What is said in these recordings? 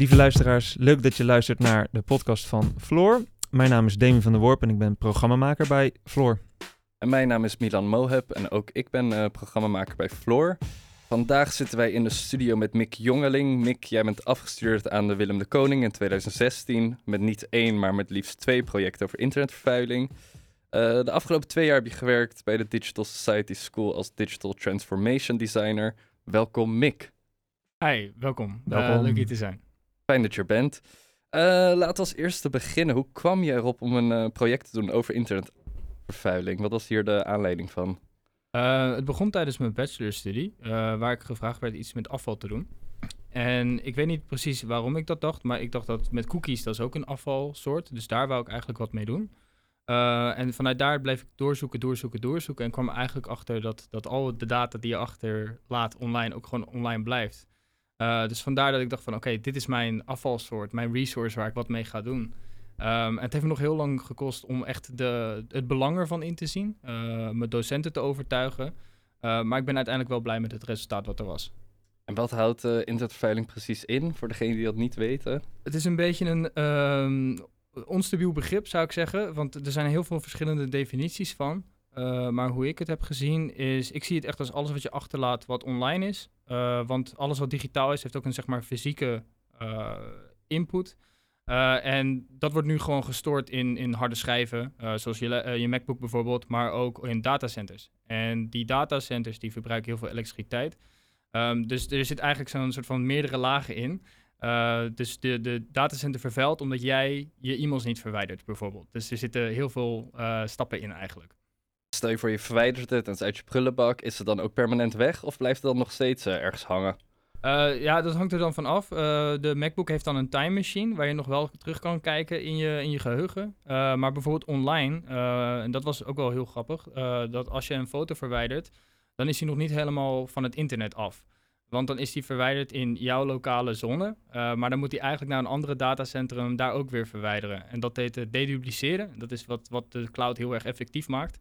Lieve luisteraars, leuk dat je luistert naar de podcast van Floor. Mijn naam is Demi van der Worp en ik ben programmamaker bij Floor. En mijn naam is Milan Moheb en ook ik ben uh, programmamaker bij Floor. Vandaag zitten wij in de studio met Mick Jongeling. Mick, jij bent afgestudeerd aan de Willem de Koning in 2016 met niet één, maar met liefst twee projecten over internetvervuiling. Uh, de afgelopen twee jaar heb je gewerkt bij de Digital Society School als Digital Transformation Designer. Welkom Mick. Hi, welkom. welkom. Uh, leuk hier te zijn. Fijn dat je er bent. Uh, laten we als eerste beginnen. Hoe kwam je erop om een uh, project te doen over internetvervuiling? Wat was hier de aanleiding van? Uh, het begon tijdens mijn bachelorstudie, waar ik gevraagd werd iets met afval te doen. En ik weet niet precies waarom ik dat dacht, maar ik dacht dat met cookies, dat is ook een afvalsoort. Dus daar wou ik eigenlijk wat mee doen. en vanuit daar bleef ik doorzoeken, doorzoeken, doorzoeken. En kwam eigenlijk achter dat, dat al de data die je achterlaat online ook gewoon online blijft. Uh, dus vandaar dat ik dacht van oké, dit is mijn afvalsoort, mijn resource waar ik wat mee ga doen. Um, het heeft me nog heel lang gekost om echt de, het belang ervan in te zien, uh, mijn docenten te overtuigen. Uh, maar ik ben uiteindelijk wel blij met het resultaat wat er was. En wat houdt internetvervuiling precies in, voor degenen die dat niet weten? Het is een beetje een um, onstabiel begrip, zou ik zeggen. Want er zijn heel veel verschillende definities van. Maar hoe ik het heb gezien is, ik zie het echt als alles wat je achterlaat wat online is. Uh, want alles wat digitaal is, heeft ook een zeg maar fysieke uh, input. en dat wordt nu gewoon gestoord in, in harde schijven, zoals je, je MacBook bijvoorbeeld, maar ook in datacenters. En die datacenters die verbruiken heel veel elektriciteit. Um, dus er zit eigenlijk zo'n soort van meerdere lagen in. dus de, de datacenter vervuilt omdat jij je e-mails niet verwijdert, bijvoorbeeld. Dus er zitten heel veel stappen in eigenlijk. Stel je voor je verwijdert het en uit je prullenbak. Is het dan ook permanent weg of blijft het dan nog steeds uh, ergens hangen? Uh, ja, dat hangt er dan van af. Uh, de MacBook heeft dan een time machine waar je nog wel terug kan kijken in je, in je geheugen. maar bijvoorbeeld online, en dat was ook wel heel grappig, dat als je een foto verwijdert, dan is die nog niet helemaal van het internet af. Want dan is die verwijderd in jouw lokale zone. maar dan moet hij eigenlijk naar een andere datacentrum daar ook weer verwijderen. En dat heet dedupliceren. Dat is wat, wat de cloud heel erg effectief maakt.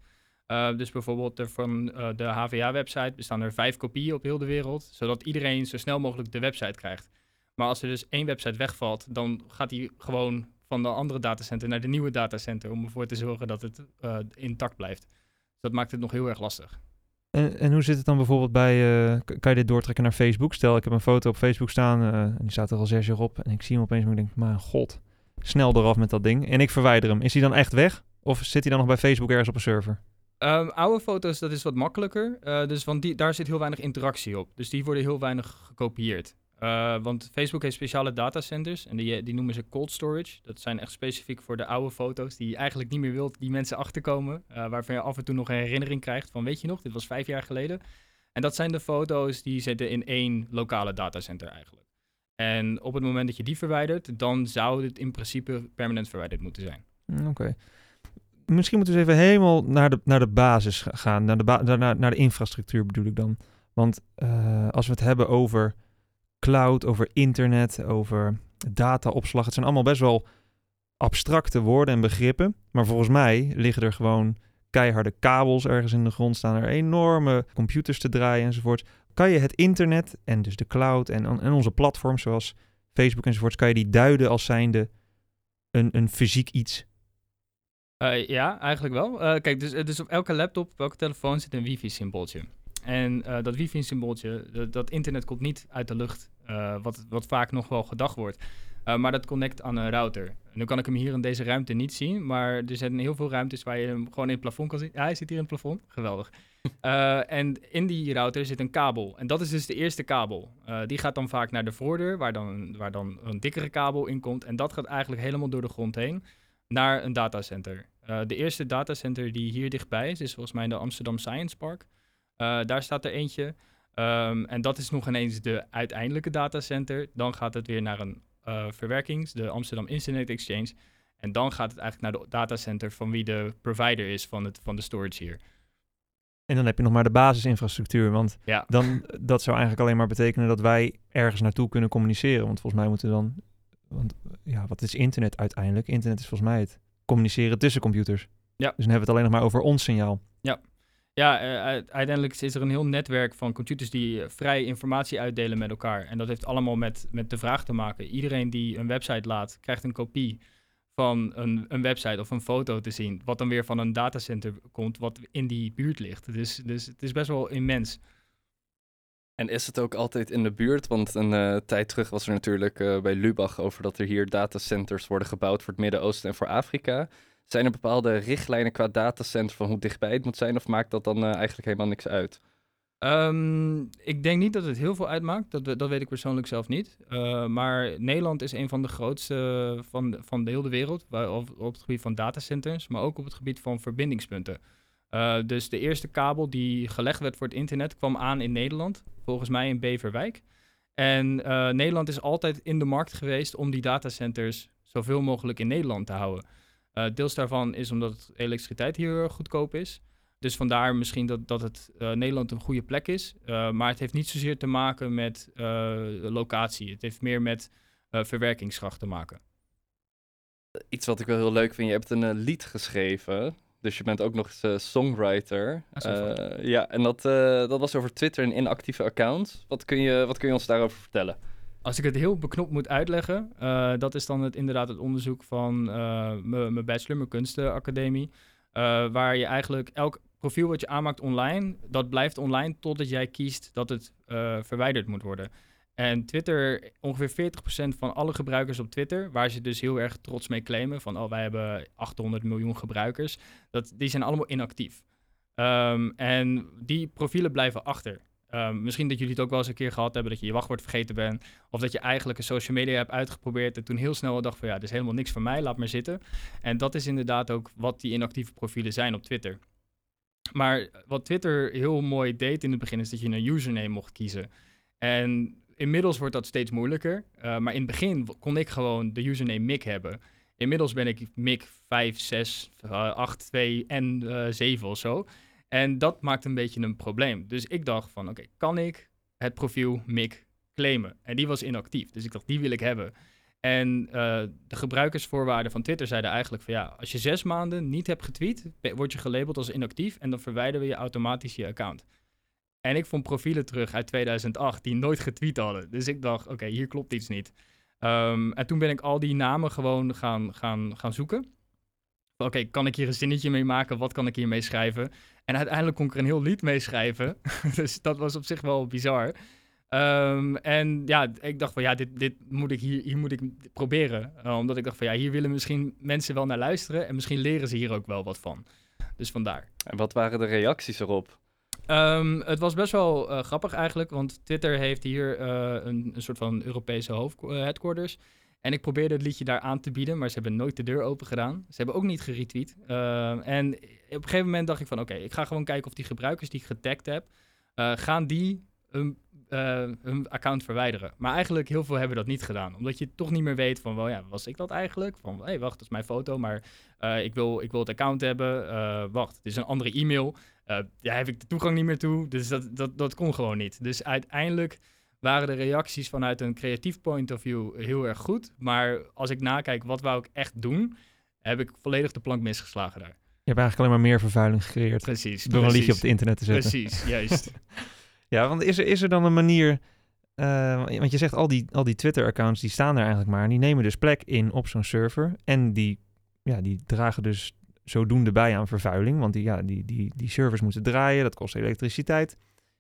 Uh, dus bijvoorbeeld er van uh, de HVA-website bestaan er vijf kopieën op heel de wereld, zodat iedereen zo snel mogelijk de website krijgt. Maar als er dus één website wegvalt, dan gaat die gewoon van de andere datacenter naar de nieuwe datacenter om ervoor te zorgen dat het uh, intact blijft. Dus dat maakt het nog heel erg lastig. En, en hoe zit het dan bijvoorbeeld bij, kan je dit doortrekken naar Facebook? Stel, ik heb een foto op Facebook staan en die staat er al zes jaar op en ik zie hem opeens en ik denk, maar god, snel eraf met dat ding. En ik verwijder hem. Is hij dan echt weg? Of zit hij dan nog bij Facebook ergens op een server? Um, oude foto's, dat is wat makkelijker. Uh, dus want die, daar zit heel weinig interactie op. Dus die worden heel weinig gekopieerd. Uh, want Facebook heeft speciale datacenters en die, die noemen ze cold storage. Dat zijn echt specifiek voor de oude foto's die je eigenlijk niet meer wilt, die mensen achterkomen. Uh, waarvan je af en toe nog een herinnering krijgt van, weet je nog, dit was vijf jaar geleden. En dat zijn de foto's die zitten in één lokale datacenter eigenlijk. En op het moment dat je die verwijdert, dan zou het in principe permanent verwijderd moeten zijn. Oké. Okay misschien moeten we eens even helemaal naar de, naar de basis gaan. Naar de, naar, naar de infrastructuur bedoel ik dan. Want uh, als we het hebben over cloud, over internet, over dataopslag. Het zijn allemaal best wel abstracte woorden en begrippen. Maar volgens mij liggen er gewoon keiharde kabels ergens in de grond. Staan er enorme computers te draaien enzovoort. Kan je het internet en dus de cloud en, en onze platforms zoals Facebook enzovoort, kan je die duiden als zijnde een, een fysiek iets? Uh, ja, eigenlijk wel. Uh, kijk, dus, dus op elke laptop, op elke telefoon zit een wifi-symbooltje. En uh, dat wifi-symbooltje, dat, dat, internet komt niet uit de lucht, wat, wat vaak nog wel gedacht wordt. maar dat connect aan een router. Nu kan ik hem hier in deze ruimte niet zien, maar er zijn heel veel ruimtes waar je hem gewoon in het plafond kan zien. Ja, hij zit hier in het plafond. Geweldig. en in die router zit een kabel. En dat is dus de eerste kabel. die gaat dan vaak naar de voordeur, waar dan, waar dan een dikkere kabel in komt. En dat gaat eigenlijk helemaal door de grond heen naar een datacenter. Uh, de eerste datacenter die hier dichtbij is, is volgens mij de Amsterdam Science Park. Uh, daar staat er eentje. Um, en dat is nog ineens de uiteindelijke datacenter. Dan gaat het weer naar een uh, verwerkings, de Amsterdam Internet Exchange. En dan gaat het eigenlijk naar de datacenter van wie de provider is van, het, van de storage hier. En dan heb je nog maar de basisinfrastructuur. Want ja. dan, dat zou eigenlijk alleen maar betekenen dat wij ergens naartoe kunnen communiceren. Want volgens mij moeten we dan want ja, wat is internet uiteindelijk? Internet is volgens mij het communiceren tussen computers. Ja. Dus dan hebben we het alleen nog maar over ons signaal. Ja. Ja, uh, uiteindelijk is er een heel netwerk van computers die uh, vrij informatie uitdelen met elkaar. En dat heeft allemaal met, met de vraag te maken. Iedereen die een website laat, krijgt een kopie van een, een website of een foto te zien. Wat dan weer van een datacenter komt, wat in die buurt ligt. Dus, dus het is best wel immens. En is het ook altijd in de buurt? Want een uh, tijd terug was er natuurlijk uh, bij Lubach over dat er hier datacenters worden gebouwd voor het Midden-Oosten en voor Afrika. Zijn er bepaalde richtlijnen qua datacenter van hoe dichtbij het moet zijn? Of maakt dat dan uh, eigenlijk helemaal niks uit? Um, ik denk niet dat het heel veel uitmaakt. Dat, dat weet ik persoonlijk zelf niet. maar Nederland is een van de grootste van, van de hele wereld. Op het gebied van datacenters, maar ook op het gebied van verbindingspunten. Uh, dus de eerste kabel die gelegd werd voor het internet kwam aan in Nederland, volgens mij in Beverwijk. En uh, Nederland is altijd in de markt geweest om die datacenters zoveel mogelijk in Nederland te houden. Uh, deels daarvan is omdat elektriciteit hier goedkoop is. Dus vandaar misschien dat, dat het Nederland een goede plek is. maar het heeft niet zozeer te maken met locatie. Het heeft meer met verwerkingskracht te maken. Iets wat ik wel heel leuk vind, je hebt een lied geschreven. Dus je bent ook nog eens uh, songwriter. Uh, ja, en dat, uh, dat was over Twitter en inactieve accounts. Wat kun, je, wat kun je ons daarover vertellen? Als ik het heel beknopt moet uitleggen, dat is dan het, inderdaad het onderzoek van mijn bachelor, mijn kunstenacademie. waar je eigenlijk elk profiel wat je aanmaakt online, dat blijft online totdat jij kiest dat het verwijderd moet worden. En Twitter, ongeveer 40% van alle gebruikers op Twitter, waar ze dus heel erg trots mee claimen van, oh, wij hebben 800 miljoen gebruikers, dat, die zijn allemaal inactief. Um, en die profielen blijven achter. Um, misschien dat jullie het ook wel eens een keer gehad hebben dat je je wachtwoord vergeten bent. Of dat je eigenlijk een social media hebt uitgeprobeerd en toen heel snel dacht van ja, dit is helemaal niks voor mij, laat maar zitten. En dat is inderdaad ook wat die inactieve profielen zijn op Twitter. Maar wat Twitter heel mooi deed in het begin is dat je een username mocht kiezen. En inmiddels wordt dat steeds moeilijker. Uh, maar in het begin kon ik gewoon de username Mick hebben. Inmiddels ben ik Mick 5, 6, uh, 8, 2 en uh, 7 of zo. En dat maakt een beetje een probleem. Dus ik dacht van, oké, kan ik het profiel Mick claimen? En die was inactief, dus ik dacht, die wil ik hebben. En uh, de gebruikersvoorwaarden van Twitter zeiden eigenlijk van, ja, als je zes maanden niet hebt getweet, word je gelabeld als inactief en dan verwijderen we je automatisch je account. En ik vond profielen terug uit 2008 die nooit getweet hadden. Dus ik dacht, oké, hier klopt iets niet. Um, en toen ben ik al die namen gewoon gaan, gaan, gaan zoeken. Oké, kan ik hier een zinnetje mee maken? Wat kan ik hiermee schrijven? En uiteindelijk kon ik er een heel lied mee schrijven. dus dat was op zich wel bizar. Um, en ja, ik dacht van ja, dit, dit moet ik hier, hier moet ik proberen. Uh, omdat ik dacht van ja, hier willen misschien mensen wel naar luisteren. En misschien leren ze hier ook wel wat van. Dus vandaar. En wat waren de reacties erop? Um, het was best wel uh, grappig eigenlijk, want Twitter heeft hier uh, een, een, soort van Europese hoofd, uh, headquarters. En ik probeerde het liedje daar aan te bieden, maar ze hebben nooit de deur open gedaan. Ze hebben ook niet geretweet. Ehm, en op een gegeven moment dacht ik van, oké, ik ga gewoon kijken of die gebruikers die ik getagd heb, gaan die hun, hun, account verwijderen. Maar eigenlijk heel veel hebben dat niet gedaan, omdat je toch niet meer weet van, wel ja, was ik dat eigenlijk? Van, hé, hey, wacht, dat is mijn foto, maar ik, wil, ik wil het account hebben. wacht, het is een andere e-mail. Daar heb ik de toegang niet meer toe. Dus dat, dat, dat kon gewoon niet. Dus uiteindelijk waren de reacties vanuit een creatief point of view heel erg goed. Maar als ik nakijk wat wou ik echt doen, heb ik volledig de plank misgeslagen daar. Je hebt eigenlijk alleen maar meer vervuiling gecreëerd. Precies. Door precies. een liedje op het internet te zetten. Precies, juist. ja, want is er, is er dan een manier... Uh, want je zegt al die, al die Twitter-accounts, die staan er eigenlijk maar. Die nemen dus plek in op zo'n server. En die, ja, die dragen dus zodoende bij aan vervuiling. Want die, ja, die, die, die servers moeten draaien, dat kost elektriciteit.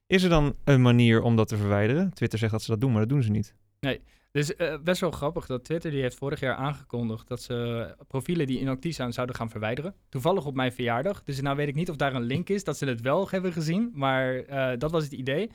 Is er dan een manier om dat te verwijderen? Twitter zegt dat ze dat doen, maar dat doen ze niet. Nee, dus uh, best wel grappig dat Twitter die heeft vorig jaar aangekondigd dat ze profielen die inactief zijn zouden gaan verwijderen. Toevallig op mijn verjaardag. Dus nou weet ik niet of daar een link is dat ze het wel hebben gezien, maar uh, dat was het idee.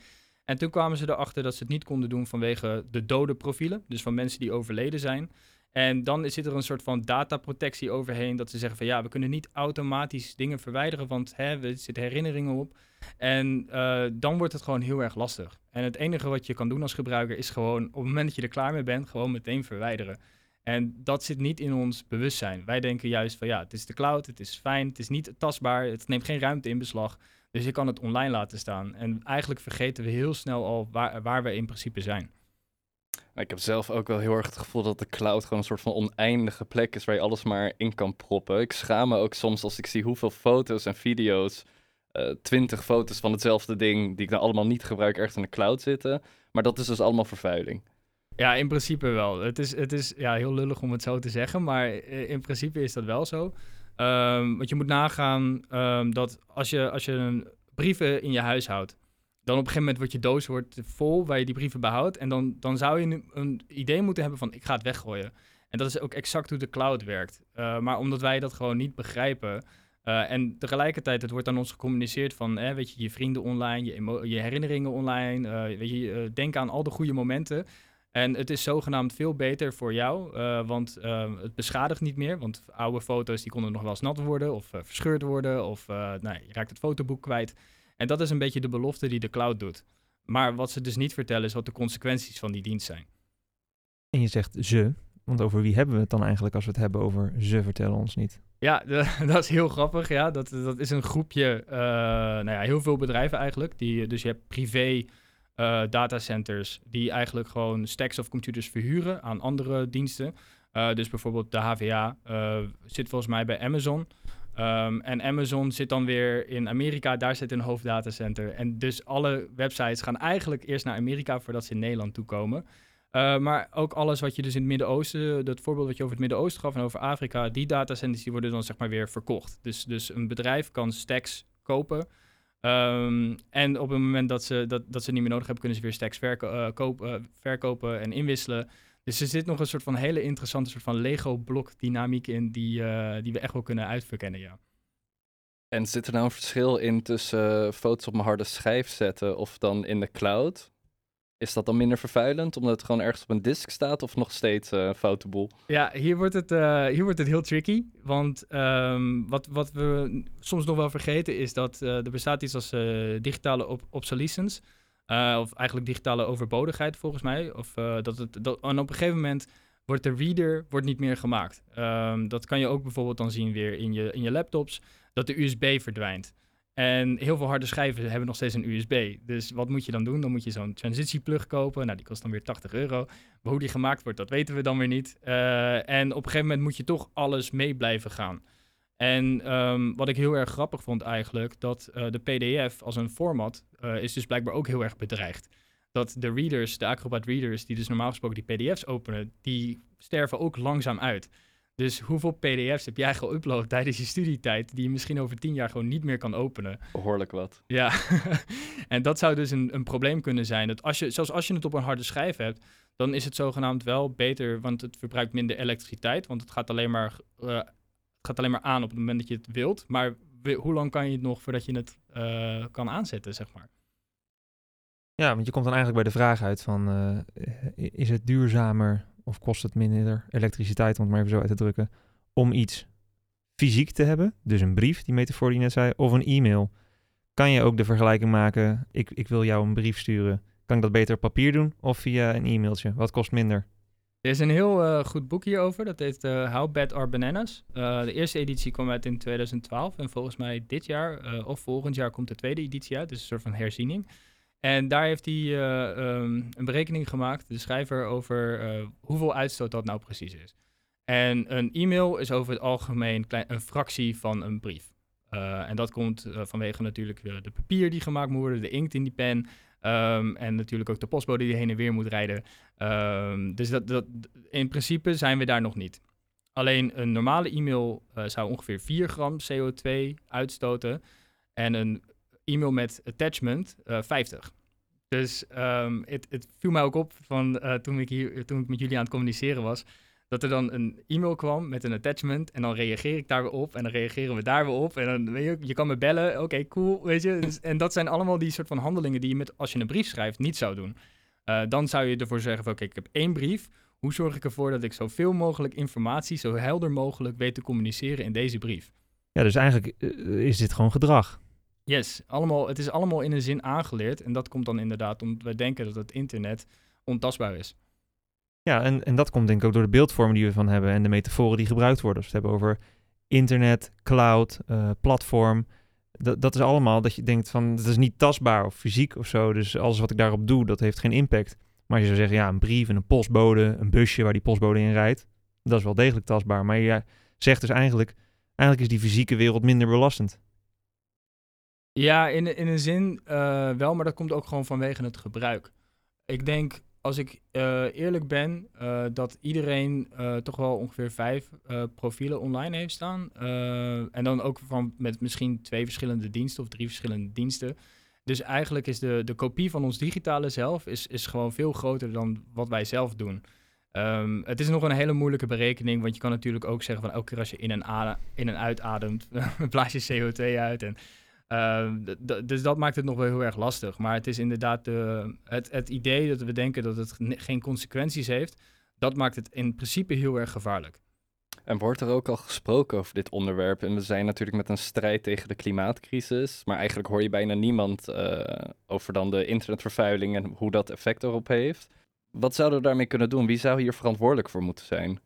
En toen kwamen ze erachter dat ze het niet konden doen vanwege de dode profielen, dus van mensen die overleden zijn. En dan zit er een soort van dataprotectie overheen. Dat ze zeggen van ja, we kunnen niet automatisch dingen verwijderen, want hè, er zitten herinneringen op. En uh, dan wordt het gewoon heel erg lastig. En het enige wat je kan doen als gebruiker is gewoon op het moment dat je er klaar mee bent, gewoon meteen verwijderen. En dat zit niet in ons bewustzijn. Wij denken juist van ja, het is de cloud, het is fijn, het is niet tastbaar, het neemt geen ruimte in beslag. Dus je kan het online laten staan. En eigenlijk vergeten we heel snel al waar, waar we in principe zijn. Ik heb zelf ook wel heel erg het gevoel dat de cloud gewoon een soort van oneindige plek is waar je alles maar in kan proppen. Ik schaam me ook soms als ik zie hoeveel foto's en video's twintig foto's van hetzelfde ding, die ik dan allemaal niet gebruik, ergens in de cloud zitten. Maar dat is dus allemaal vervuiling. Ja, in principe wel. Het is, het is ja, heel lullig om het zo te zeggen, maar eh, in principe is dat wel zo. Um, want je moet nagaan um, dat als je, als je een brieven in je huis houdt, dan op een gegeven moment wordt je doos wordt vol waar je die brieven behoudt. En dan, dan zou je een idee moeten hebben van ik ga het weggooien. En dat is ook exact hoe de cloud werkt. Uh, maar omdat wij dat gewoon niet begrijpen. Uh, en tegelijkertijd, het wordt aan ons gecommuniceerd van, eh, weet je, je vrienden online, je, je herinneringen online. Uh, weet je, denk aan al de goede momenten. En het is zogenaamd veel beter voor jou, want het beschadigt niet meer. Want oude foto's die konden nog wel eens nat worden of verscheurd worden of nou, je raakt het fotoboek kwijt. En dat is een beetje de belofte die de cloud doet. Maar wat ze dus niet vertellen is wat de consequenties van die dienst zijn. En je zegt ze, want over wie hebben we het dan eigenlijk als we het hebben over ze vertellen ons niet? Ja, dat is heel grappig. Ja. Dat, dat is een groepje, nou ja, heel veel bedrijven eigenlijk. Die, dus je hebt privé uh, datacenters die eigenlijk gewoon stacks of computers verhuren aan andere diensten. Uh, dus bijvoorbeeld de HVA uh, eh, zit volgens mij bij Amazon. Um, en Amazon zit dan weer in Amerika, daar zit een hoofddatacenter. En dus alle websites gaan eigenlijk eerst naar Amerika voordat ze in Nederland toekomen. Uh, maar ook alles wat je dus in het Midden-Oosten, dat voorbeeld wat je over het Midden-Oosten gaf en over Afrika, die datacenters die worden dan zeg maar weer verkocht. Dus, dus een bedrijf kan stacks kopen Um, en op het moment dat ze, dat, dat ze niet meer nodig hebben, kunnen ze weer stacks koop, uh, verkopen en inwisselen. Dus er zit nog een soort van hele interessante soort van Lego-blok dynamiek in die, uh, die we echt wel kunnen uitverkennen, ja. En zit er nou een verschil in tussen foto's op mijn harde schijf zetten of dan in de cloud? Is dat dan minder vervuilend omdat het gewoon ergens op een disk staat of nog steeds uh, een foute boel? Ja, hier wordt het, uh, hier wordt het heel tricky. Want um, wat, wat we soms nog wel vergeten is dat uh, er bestaat iets als digitale op obsolescence. Of eigenlijk digitale overbodigheid volgens mij. Of, dat het, dat, en op een gegeven moment wordt de reader wordt niet meer gemaakt. Um, dat kan je ook bijvoorbeeld dan zien weer in je, in je laptops. Dat de USB verdwijnt. En heel veel harde schijven hebben nog steeds een USB. Dus wat moet je dan doen? Dan moet je zo'n transitieplug kopen. Nou, die kost dan weer 80 euro. Maar hoe die gemaakt wordt, dat weten we dan weer niet. Uh, en op een gegeven moment moet je toch alles mee blijven gaan. En um, wat ik heel erg grappig vond eigenlijk, dat de PDF als een format uh, is dus blijkbaar ook heel erg bedreigd. Dat de readers, de Acrobat readers, die dus normaal gesproken die PDF's openen, die sterven ook langzaam uit. Dus hoeveel PDF's heb jij geüpload tijdens je studietijd die je misschien over tien jaar gewoon niet meer kan openen? Behoorlijk wat. Ja, en dat zou dus een, een probleem kunnen zijn. Dat als je, zelfs als je het op een harde schijf hebt, dan is het zogenaamd wel beter, want het verbruikt minder elektriciteit. Want het gaat alleen maar, uh, het gaat alleen maar aan op het moment dat je het wilt. Maar hoe lang kan je het nog voordat je het uh, kan aanzetten, zeg maar? Ja, want je komt dan eigenlijk bij de vraag uit van, uh, is het duurzamer of kost het minder elektriciteit, om het maar even zo uit te drukken, om iets fysiek te hebben, dus een brief, die metafoor die je net zei, of een e-mail, kan je ook de vergelijking maken, ik, ik wil jou een brief sturen, kan ik dat beter op papier doen of via een e-mailtje? Wat kost minder? Er is een heel uh, goed boek hierover, dat heet uh, How Bad Are Bananas? De eerste editie kwam uit in 2012 en volgens mij dit jaar of volgend jaar komt de tweede editie uit, dus een soort van herziening. En daar heeft hij uh, um, een berekening gemaakt, de schrijver, over uh, hoeveel uitstoot dat nou precies is. En een e-mail is over het algemeen een fractie van een brief. Uh, en dat komt vanwege natuurlijk de papier die gemaakt moet worden, de inkt in die pen. Um, en natuurlijk ook de postbode die heen en weer moet rijden. Um, dus dat, dat, in principe zijn we daar nog niet. Alleen een normale e-mail zou ongeveer 4 gram CO2 uitstoten. En een e-mail met attachment uh, 50. Dus um, het, viel mij ook op van uh, toen, ik hier, toen ik met jullie aan het communiceren was, dat er dan een e-mail kwam met een attachment en dan reageer ik daar weer op en dan reageren we daar weer op en dan weet je, je kan me bellen, oké, cool, weet je. Dus, en dat zijn allemaal die soort van handelingen die je met, als je een brief schrijft niet zou doen. Uh, dan zou je ervoor zeggen oké, ik heb één brief, hoe zorg ik ervoor dat ik zoveel mogelijk informatie, zo helder mogelijk weet te communiceren in deze brief? Ja, dus eigenlijk uh, is dit gewoon gedrag. Yes, allemaal, het is allemaal in een zin aangeleerd. En dat komt dan inderdaad omdat we denken dat het internet ontastbaar is. Ja, en, en dat komt denk ik ook door de beeldvormen die we van hebben en de metaforen die gebruikt worden. Als we het hebben over internet, cloud, uh, platform. Dat, dat is allemaal dat je denkt van, dat is niet tastbaar of fysiek of zo. Dus alles wat ik daarop doe, dat heeft geen impact. Maar je zou zeggen, ja, een brief en een postbode, een busje waar die postbode in rijdt, dat is wel degelijk tastbaar. Maar je zegt dus eigenlijk, eigenlijk is die fysieke wereld minder belastend. Ja, in, in een zin uh, wel, maar dat komt ook gewoon vanwege het gebruik. Ik denk, als ik uh, eerlijk ben, uh, dat iedereen toch wel ongeveer vijf profielen online heeft staan. en dan ook van met misschien twee verschillende diensten of drie verschillende diensten. Dus eigenlijk is de, de kopie van ons digitale zelf is, is gewoon veel groter dan wat wij zelf doen. Um, het is nog een hele moeilijke berekening, want je kan natuurlijk ook zeggen van elke keer als je in en, in en uitademt, blaas je CO2 uit. En, uh, dus dat maakt het nog wel heel erg lastig. Maar het is inderdaad de, het, het idee dat we denken dat het geen consequenties heeft, dat maakt het in principe heel erg gevaarlijk. En wordt er ook al gesproken over dit onderwerp? En we zijn natuurlijk met een strijd tegen de klimaatcrisis, maar eigenlijk hoor je bijna niemand uh, over dan de internetvervuiling en hoe dat effect erop heeft. Wat zouden we daarmee kunnen doen? Wie zou hier verantwoordelijk voor moeten zijn?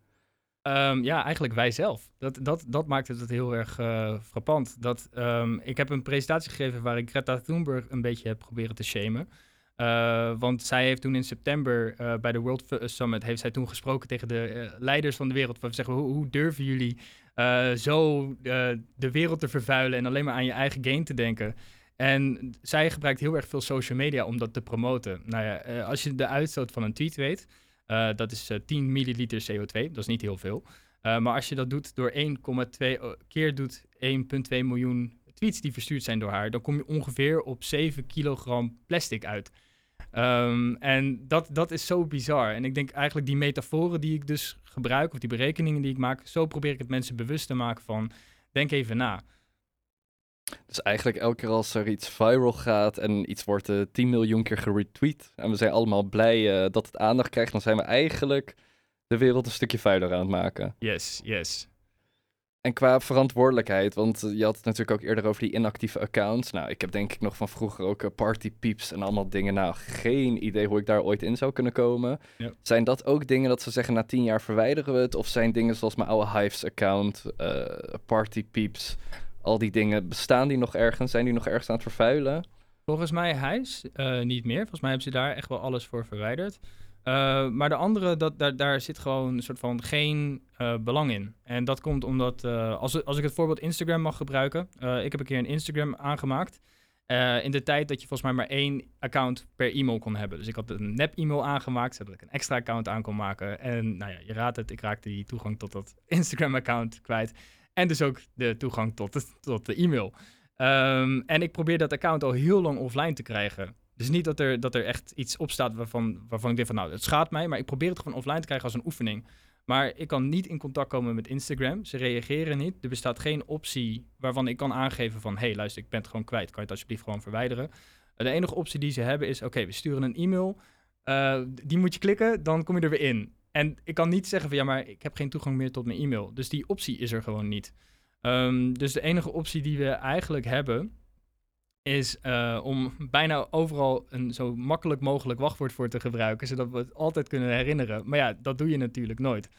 Um, ja, eigenlijk wij zelf. Dat, dat, dat maakt het heel erg uh, frappant. Dat, um, ik heb een presentatie gegeven waar ik Greta Thunberg een beetje heb proberen te shamen. Uh, want zij heeft toen in september uh, bij de World Summit heeft zij toen gesproken tegen de leiders van de wereld. We zeggen, hoe, durven jullie zo de wereld te vervuilen en alleen maar aan je eigen gain te denken? En zij gebruikt heel erg veel social media om dat te promoten. Nou ja, als je de uitstoot van een tweet weet, uh, dat is uh, 10 milliliter CO2, dat is niet heel veel. maar als je dat doet door 1,2 keer doet 1,2 miljoen tweets die verstuurd zijn door haar, dan kom je ongeveer op 7 kilogram plastic uit. Um, en dat, dat is zo bizar. En ik denk eigenlijk die metaforen die ik dus gebruik, of die berekeningen die ik maak, zo probeer ik het mensen bewust te maken van, denk even na. Dus eigenlijk elke keer als er iets viral gaat en iets wordt uh, eh, 10 miljoen keer geretweet en we zijn allemaal blij uh, dat het aandacht krijgt, dan zijn we eigenlijk de wereld een stukje vuiler aan het maken. Yes, yes. En qua verantwoordelijkheid, want je had het natuurlijk ook eerder over die inactieve accounts. Nou, ik heb denk ik nog van vroeger ook uh, party peeps en allemaal dingen. Nou, geen idee hoe ik daar ooit in zou kunnen komen. Zijn dat ook dingen dat ze zeggen na tien jaar verwijderen we het? Of zijn dingen zoals mijn oude Hives account, party peeps, al die dingen, bestaan die nog ergens? Zijn die nog ergens aan het vervuilen? Volgens mij Hijs uh, niet meer. Volgens mij hebben ze daar echt wel alles voor verwijderd. Uh, maar de andere, dat, daar, daar zit gewoon een soort van geen uh, belang in. En dat komt omdat, als, als ik het voorbeeld Instagram mag gebruiken. ik heb een keer een Instagram aangemaakt. in de tijd dat je volgens mij maar één account per e-mail kon hebben. Dus ik had een nep-e-mail aangemaakt, zodat ik een extra account aan kon maken. En nou ja, je raadt het, ik raakte die toegang tot dat Instagram-account kwijt. En dus ook de toegang tot de, tot de e-mail. Um, en ik probeer dat account al heel lang offline te krijgen. Dus niet dat er, dat er echt iets op staat waarvan, waarvan ik denk van nou, het schaadt mij. Maar ik probeer het gewoon offline te krijgen als een oefening. Maar ik kan niet in contact komen met Instagram. Ze reageren niet. Er bestaat geen optie waarvan ik kan aangeven van... hé, hey, luister, ik ben het gewoon kwijt. Kan je het alsjeblieft gewoon verwijderen? De enige optie die ze hebben is... oké, we sturen een e-mail. Uh, die moet je klikken, dan kom je er weer in. En ik kan niet zeggen van ja, maar ik heb geen toegang meer tot mijn e-mail. Dus die optie is er gewoon niet. Um, dus de enige optie die we eigenlijk hebben, is uh, om bijna overal een zo makkelijk mogelijk wachtwoord voor te gebruiken, zodat we het altijd kunnen herinneren. Maar ja, dat doe je natuurlijk nooit.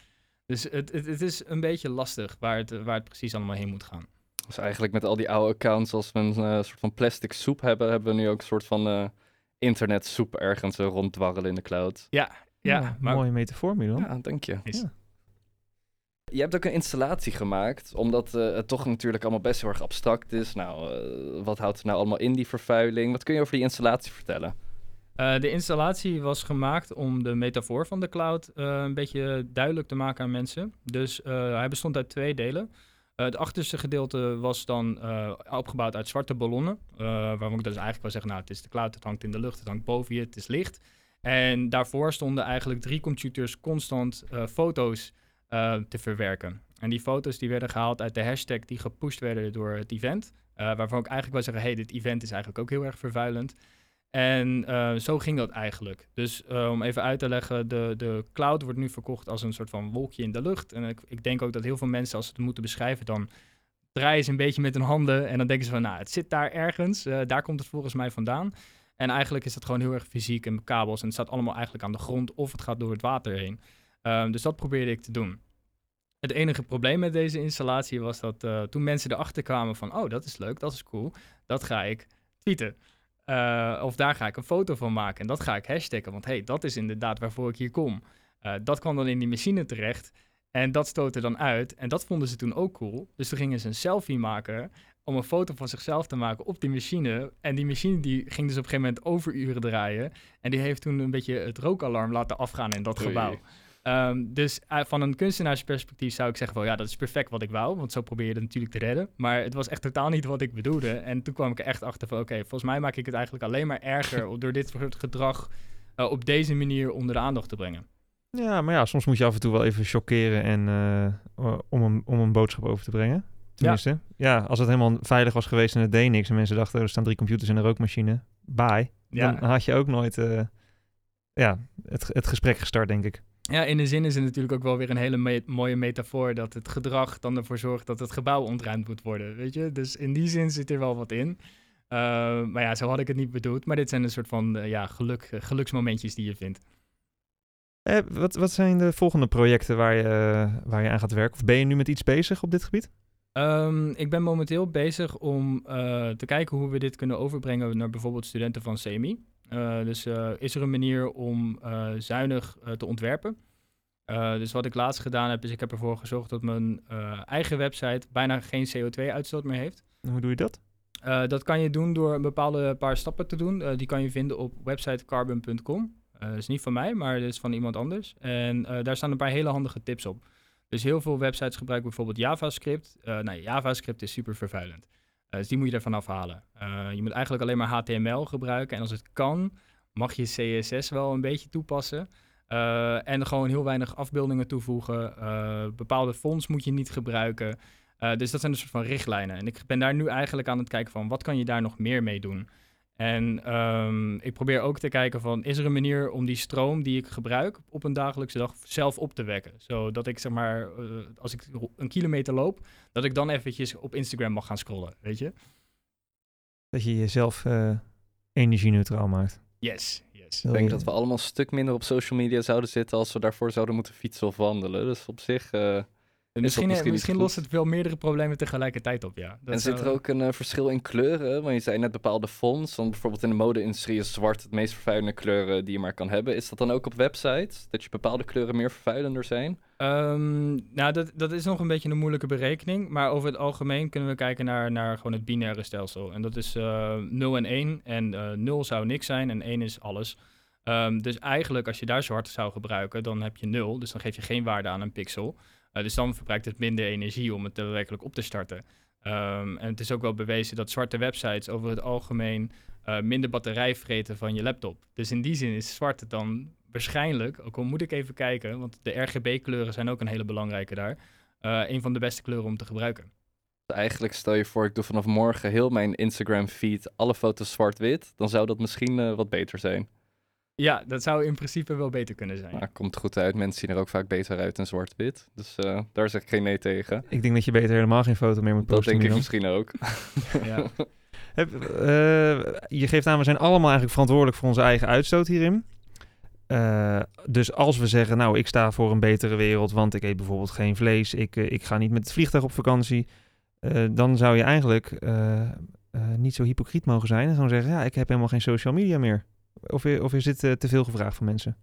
Dus het, het, het is een beetje lastig waar het, waar het precies allemaal heen moet gaan. Dus eigenlijk met al die oude accounts, als we een uh, soort van plastic soep hebben, hebben we nu ook een soort van uh, internetsoep ergens ronddwarrelen in de cloud. Ja, ja, maar... mooie metafoor, Milan. Ja, dank je. Ja. Je hebt ook een installatie gemaakt, omdat uh, het toch natuurlijk allemaal best heel erg abstract is. Nou, uh, wat houdt er nou allemaal in die vervuiling? Wat kun je over die installatie vertellen? Uh, de installatie was gemaakt om de metafoor van de cloud een beetje duidelijk te maken aan mensen. Dus hij bestond uit twee delen. het achterste gedeelte was dan opgebouwd uit zwarte ballonnen. waarvan ik dus eigenlijk wel zeggen, nou, het is de cloud, het hangt in de lucht, het hangt boven je, het is licht. En daarvoor stonden eigenlijk drie computers constant uh, foto's uh, te verwerken. En die foto's die werden gehaald uit de hashtag die gepusht werden door het event. Uh, waarvan ik eigenlijk wel zeggen, hey, dit event is eigenlijk ook heel erg vervuilend. En zo ging dat eigenlijk. Dus om even uit te leggen, de, de cloud wordt nu verkocht als een soort van wolkje in de lucht. En ik, ik denk ook dat heel veel mensen, als ze het moeten beschrijven, dan draaien ze een beetje met hun handen. En dan denken ze van, nou, het zit daar ergens. daar komt het volgens mij vandaan. En eigenlijk is dat gewoon heel erg fysiek en kabels. En het staat allemaal eigenlijk aan de grond of het gaat door het water heen. Um, dus dat probeerde ik te doen. Het enige probleem met deze installatie was dat uh, toen mensen erachter kwamen van... oh, dat is leuk, dat is cool, dat ga ik tweeten. Uh, of daar ga ik een foto van maken en dat ga ik hashtaggen. Want hey, dat is inderdaad waarvoor ik hier kom. Uh, dat kwam dan in die machine terecht. En dat stootte dan uit. En dat vonden ze toen ook cool. Dus toen gingen ze een selfie maken om een foto van zichzelf te maken op die machine. En die machine die ging dus op een gegeven moment overuren draaien. En die heeft toen een beetje het rookalarm laten afgaan in dat Oei. gebouw. Ehm, dus eh, van een kunstenaarsperspectief zou ik zeggen van ja, dat is perfect wat ik wou, want zo probeer je het natuurlijk te redden. Maar het was echt totaal niet wat ik bedoelde. En toen kwam ik er echt achter van oké, volgens mij maak ik het eigenlijk alleen maar erger door dit soort gedrag eh, op deze manier onder de aandacht te brengen. Ja, maar ja, soms moet je af en toe wel even chockeren en, eh, om, een, om een boodschap over te brengen. Tenminste, ja. als het helemaal veilig was geweest en het deed niks en mensen dachten er staan drie computers en een rookmachine, bye. Ja. Dan had je ook nooit eh, ja, het, het gesprek gestart, denk ik. Ja, in de zin is het natuurlijk ook wel weer een hele me- mooie metafoor dat het gedrag dan ervoor zorgt dat het gebouw ontruimd moet worden, weet je? Dus in die zin zit er wel wat in. Uh, maar ja, zo had ik het niet bedoeld. Maar dit zijn een soort van uh, ja, geluk, geluksmomentjes die je vindt. Eh, wat, wat zijn de volgende projecten waar je, waar je aan gaat werken? Of ben je nu met iets bezig op dit gebied? Um, ik ben momenteel bezig om uh, te kijken hoe we dit kunnen overbrengen naar bijvoorbeeld studenten van CMI. Uh, dus uh, is er een manier om zuinig te ontwerpen? dus wat ik laatst gedaan heb, is ik heb ervoor gezorgd dat mijn eigen website bijna geen CO2-uitstoot meer heeft. Hoe doe je dat? Dat kan je doen door een bepaalde paar stappen te doen. Die kan je vinden op website carbon.com. Uh, dat is niet van mij, maar dat is van iemand anders. En daar staan een paar hele handige tips op. Dus heel veel websites gebruiken bijvoorbeeld JavaScript. nou, JavaScript is super vervuilend. dus die moet je ervan afhalen. je moet eigenlijk alleen maar HTML gebruiken. En als het kan, mag je CSS wel een beetje toepassen. en gewoon heel weinig afbeeldingen toevoegen. bepaalde fonts moet je niet gebruiken. Uh, dus dat zijn een soort van richtlijnen. En ik ben daar nu eigenlijk aan het kijken van wat kan je daar nog meer mee doen. En um, ik probeer ook te kijken van is er een manier om die stroom die ik gebruik op een dagelijkse dag zelf op te wekken. Zodat ik zeg maar, uh, als ik een kilometer loop, dat ik dan eventjes op Instagram mag gaan scrollen, weet je. Dat je jezelf uh, energie-neutraal maakt. Yes, yes. Ik denk dat we allemaal een stuk minder op social media zouden zitten als we daarvoor zouden moeten fietsen of wandelen. Dus op zich... Uh... Misschien, misschien, misschien lost het wel meerdere problemen tegelijkertijd op, ja. Dat en zit er ook een uh, verschil in kleuren? Want je zei net bepaalde fonts. Want bijvoorbeeld in de mode-industrie is zwart het meest vervuilende kleuren die je maar kan hebben. Is dat dan ook op websites? Dat je bepaalde kleuren meer vervuilender zijn? Um, nou, dat, dat is nog een beetje een moeilijke berekening. Maar over het algemeen kunnen we kijken naar, naar gewoon het binaire stelsel. En dat is uh, 0 en 1. En uh, 0 zou niks zijn en 1 is alles. Um, dus eigenlijk, als je daar zwart zou gebruiken, dan heb je 0. Dus dan geef je geen waarde aan een pixel. Uh, dus dan verbruikt het minder energie om het daadwerkelijk op te starten. Um, en het is ook wel bewezen dat zwarte websites over het algemeen uh, minder batterij vreten van je laptop. Dus in die zin is zwart dan waarschijnlijk, ook al moet ik even kijken, want de RGB-kleuren zijn ook een hele belangrijke daar, uh, een van de beste kleuren om te gebruiken. Eigenlijk stel je voor, ik doe vanaf morgen heel mijn Instagram-feed, alle foto's zwart-wit. Dan zou dat misschien wat beter zijn. Ja, dat zou in principe wel beter kunnen zijn. Maar komt goed uit. Mensen zien er ook vaak beter uit in zwart-wit. Dus uh, daar zeg ik geen nee tegen. Ik denk dat je beter helemaal geen foto meer moet posten. Dat denk ik dan. misschien ook. ja. Heb, uh, je geeft aan, we zijn allemaal eigenlijk verantwoordelijk voor onze eigen uitstoot hierin. Uh, dus als we zeggen, nou, ik sta voor een betere wereld, want ik eet bijvoorbeeld geen vlees, ik, uh, ik ga niet met het vliegtuig op vakantie, uh, dan zou je eigenlijk niet zo hypocriet mogen zijn en gewoon zeggen, ja, ik heb helemaal geen social media meer. Of, of is dit uh, te veel gevraagd van mensen?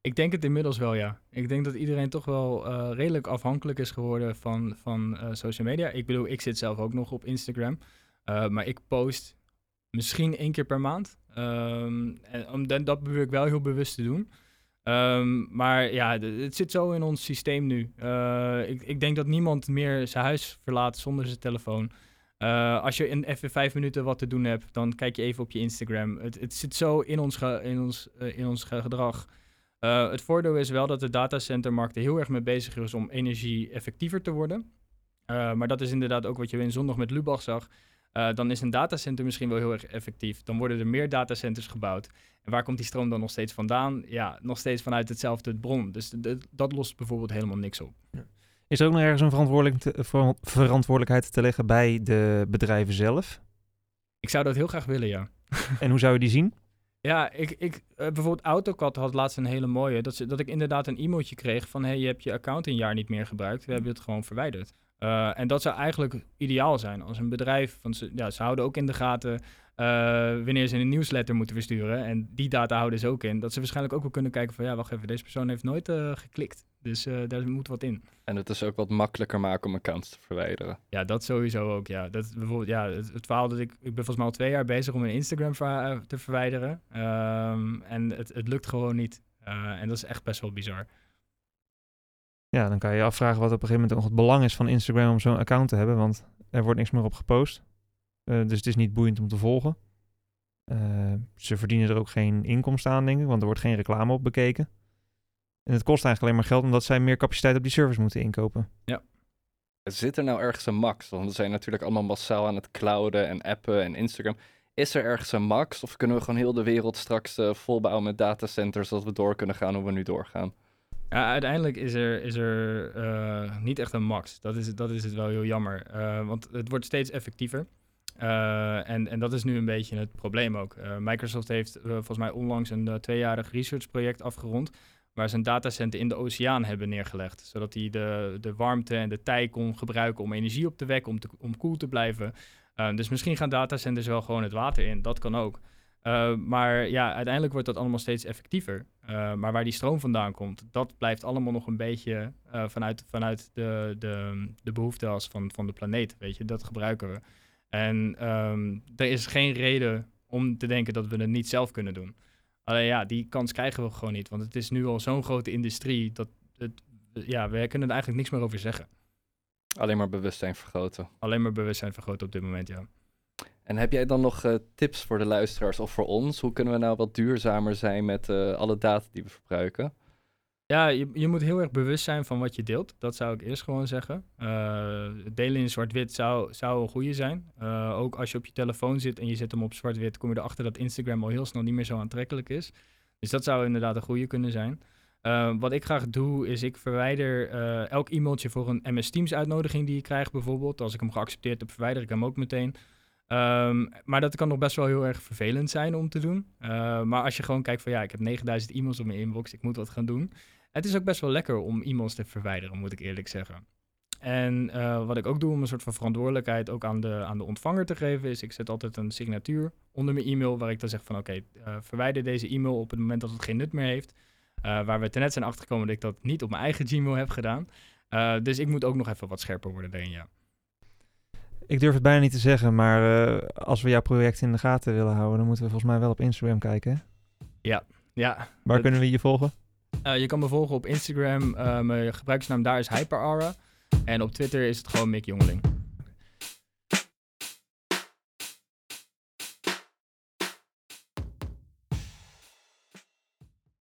Ik denk het inmiddels wel, ja. Ik denk dat iedereen toch wel uh, redelijk afhankelijk is geworden van, van social media. Ik bedoel, ik zit zelf ook nog op Instagram. Maar ik post misschien één keer per maand. Um, en om, dat probeer ik wel heel bewust te doen. Um, maar ja, het zit zo in ons systeem nu. ik, ik denk dat niemand meer zijn huis verlaat zonder zijn telefoon. Uh, als je in even vijf minuten wat te doen hebt, dan kijk je even op je Instagram. Het, het zit zo in ons, in ons, uh, in ons gedrag. Uh, het voordeel is wel dat de datacentermarkt er heel erg mee bezig is om energie effectiever te worden. maar dat is inderdaad ook wat je in zondag met Lubach zag. dan is een datacenter misschien wel heel erg effectief. Dan worden er meer datacenters gebouwd. En waar komt die stroom dan nog steeds vandaan? Ja, nog steeds vanuit hetzelfde bron. Dus dat lost bijvoorbeeld helemaal niks op. Ja. Is er ook nog ergens een verantwoordelijk te, ver, verantwoordelijkheid te leggen bij de bedrijven zelf? Ik zou dat heel graag willen, ja. en hoe zou je die zien? Ja, ik, ik, uh, bijvoorbeeld AutoCAD had laatst een hele mooie. Dat, ze, dat ik inderdaad een e-mailtje kreeg van... hey, je hebt je account een jaar niet meer gebruikt. We hebben het gewoon verwijderd. Uh, en dat zou eigenlijk ideaal zijn als een bedrijf. Want ze, ja, ze houden ook in de gaten uh, wanneer ze een nieuwsletter moeten versturen. En die data houden ze ook in. Dat ze waarschijnlijk ook wel kunnen kijken van ja, wacht even, deze persoon heeft nooit uh, geklikt. Dus daar moet wat in. En het is ook wat makkelijker maken om accounts te verwijderen. Ja, dat sowieso ook. Ja, dat, bijvoorbeeld, ja het, het verhaal dat ik, ik ben volgens mij al twee jaar bezig om een Instagram ver, te verwijderen. Um, en het, het lukt gewoon niet. en dat is echt best wel bizar. Ja, dan kan je je afvragen wat op een gegeven moment nog het belang is van Instagram om zo'n account te hebben, want er wordt niks meer op gepost. Uh, dus het is niet boeiend om te volgen. Uh, ze verdienen er ook geen inkomsten aan, denk ik, want er wordt geen reclame op bekeken. En het kost eigenlijk alleen maar geld omdat zij meer capaciteit op die service moeten inkopen. Ja. Zit er nou ergens een max? Want we zijn natuurlijk allemaal massaal aan het clouden en appen en Instagram. Is er ergens een max? Of kunnen we gewoon heel de wereld straks uh, volbouwen met datacenters, zodat we door kunnen gaan hoe we nu doorgaan? Ja, uiteindelijk is er, is er uh, niet echt een max. Dat is, dat is het wel heel jammer. Uh, want het wordt steeds effectiever. Uh, en, en dat is nu een beetje het probleem ook. Microsoft heeft volgens mij onlangs een tweejarig researchproject afgerond. Waar ze een datacenter in de oceaan hebben neergelegd. Zodat die de, de warmte en de tij kon gebruiken om energie op te wekken, om, om koel te blijven. dus misschien gaan datacenters wel gewoon het water in. Dat kan ook. Uh, maar ja, uiteindelijk wordt dat allemaal steeds effectiever. Uh, maar waar die stroom vandaan komt, dat blijft allemaal nog een beetje vanuit, vanuit de, de, de van, van de planeet. Weet je, dat gebruiken we. En um, er is geen reden om te denken dat we het niet zelf kunnen doen. Alleen ja, die kans krijgen we gewoon niet. Want het is nu al zo'n grote industrie dat het, ja, we kunnen er eigenlijk niks meer over zeggen. Alleen maar bewustzijn vergroten. Alleen maar bewustzijn vergroten op dit moment, ja. En heb jij dan nog uh, tips voor de luisteraars of voor ons? Hoe kunnen we nou wat duurzamer zijn met uh, alle data die we verbruiken? Ja, je, je, moet heel erg bewust zijn van wat je deelt. Dat zou ik eerst gewoon zeggen. Uh, delen in zwart-wit zou, zou een goede zijn. ook als je op je telefoon zit en je zet hem op zwart-wit, kom je erachter dat Instagram al heel snel niet meer zo aantrekkelijk is. Dus dat zou inderdaad een goede kunnen zijn. wat ik graag doe, is ik verwijder elk e-mailtje voor een MS Teams uitnodiging die je krijgt bijvoorbeeld. Als ik hem geaccepteerd heb, verwijder ik hem ook meteen. Um, maar dat kan nog best wel heel erg vervelend zijn om te doen. Maar als je gewoon kijkt van ja, ik heb 9000 e-mails op mijn inbox, ik moet wat gaan doen. Het is ook best wel lekker om e-mails te verwijderen, moet ik eerlijk zeggen. En uh, wat ik ook doe om een soort van verantwoordelijkheid ook aan de, aan de ontvanger te geven, is ik zet altijd een signatuur onder mijn e-mail waar ik dan zeg van oké, okay, uh, eh, verwijder deze e-mail op het moment dat het geen nut meer heeft. waar we ten net zijn achtergekomen dat ik dat niet op mijn eigen Gmail heb gedaan. dus ik moet ook nog even wat scherper worden daarin, ja. Ik durf het bijna niet te zeggen, maar als we jouw project in de gaten willen houden, dan moeten we volgens mij wel op Instagram kijken. Ja, ja. Waar dat... kunnen we je volgen? Uh, je kan me volgen op Instagram. Uh, mijn gebruikersnaam daar is HyperAura. En op Twitter is het gewoon Mick Jongeling.